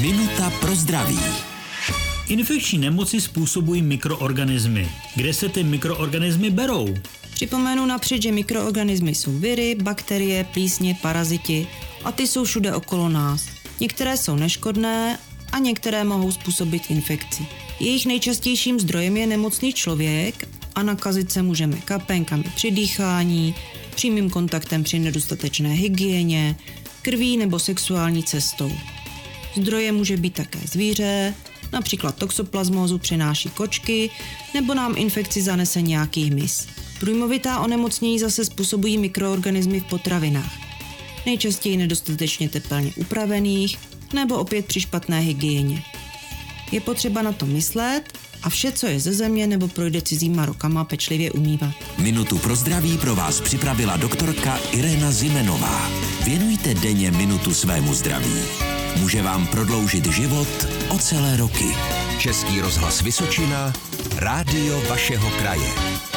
Minuta pro zdraví. Infekční nemoci způsobují mikroorganismy. Kde se ty mikroorganismy berou? Připomenu napřed, že mikroorganismy jsou viry, bakterie, plísně, paraziti a ty jsou všude okolo nás. Některé jsou neškodné a některé mohou způsobit infekci. Jejich nejčastějším zdrojem je nemocný člověk a nakazit se můžeme kapénkami při dýchání, přímým kontaktem při nedostatečné hygieně, krví nebo sexuální cestou. Zdrojem může být také zvíře, například toxoplasmózu přenáší kočky, nebo nám infekci zanese nějaký hmyz. Průjmovitá onemocnění zase způsobují mikroorganismy v potravinách. Nejčastěji nedostatečně tepelně upravených, nebo opět při špatné hygieně. Je potřeba na to myslet a vše, co je ze země nebo projde cizíma rokama, pečlivě umývat. Minutu pro zdraví pro vás připravila doktorka Irena Zimenová. Věnujte denně minutu svému zdraví. Může vám prodloužit život o celé roky. Český rozhlas Vysočina, rádio vašeho kraje.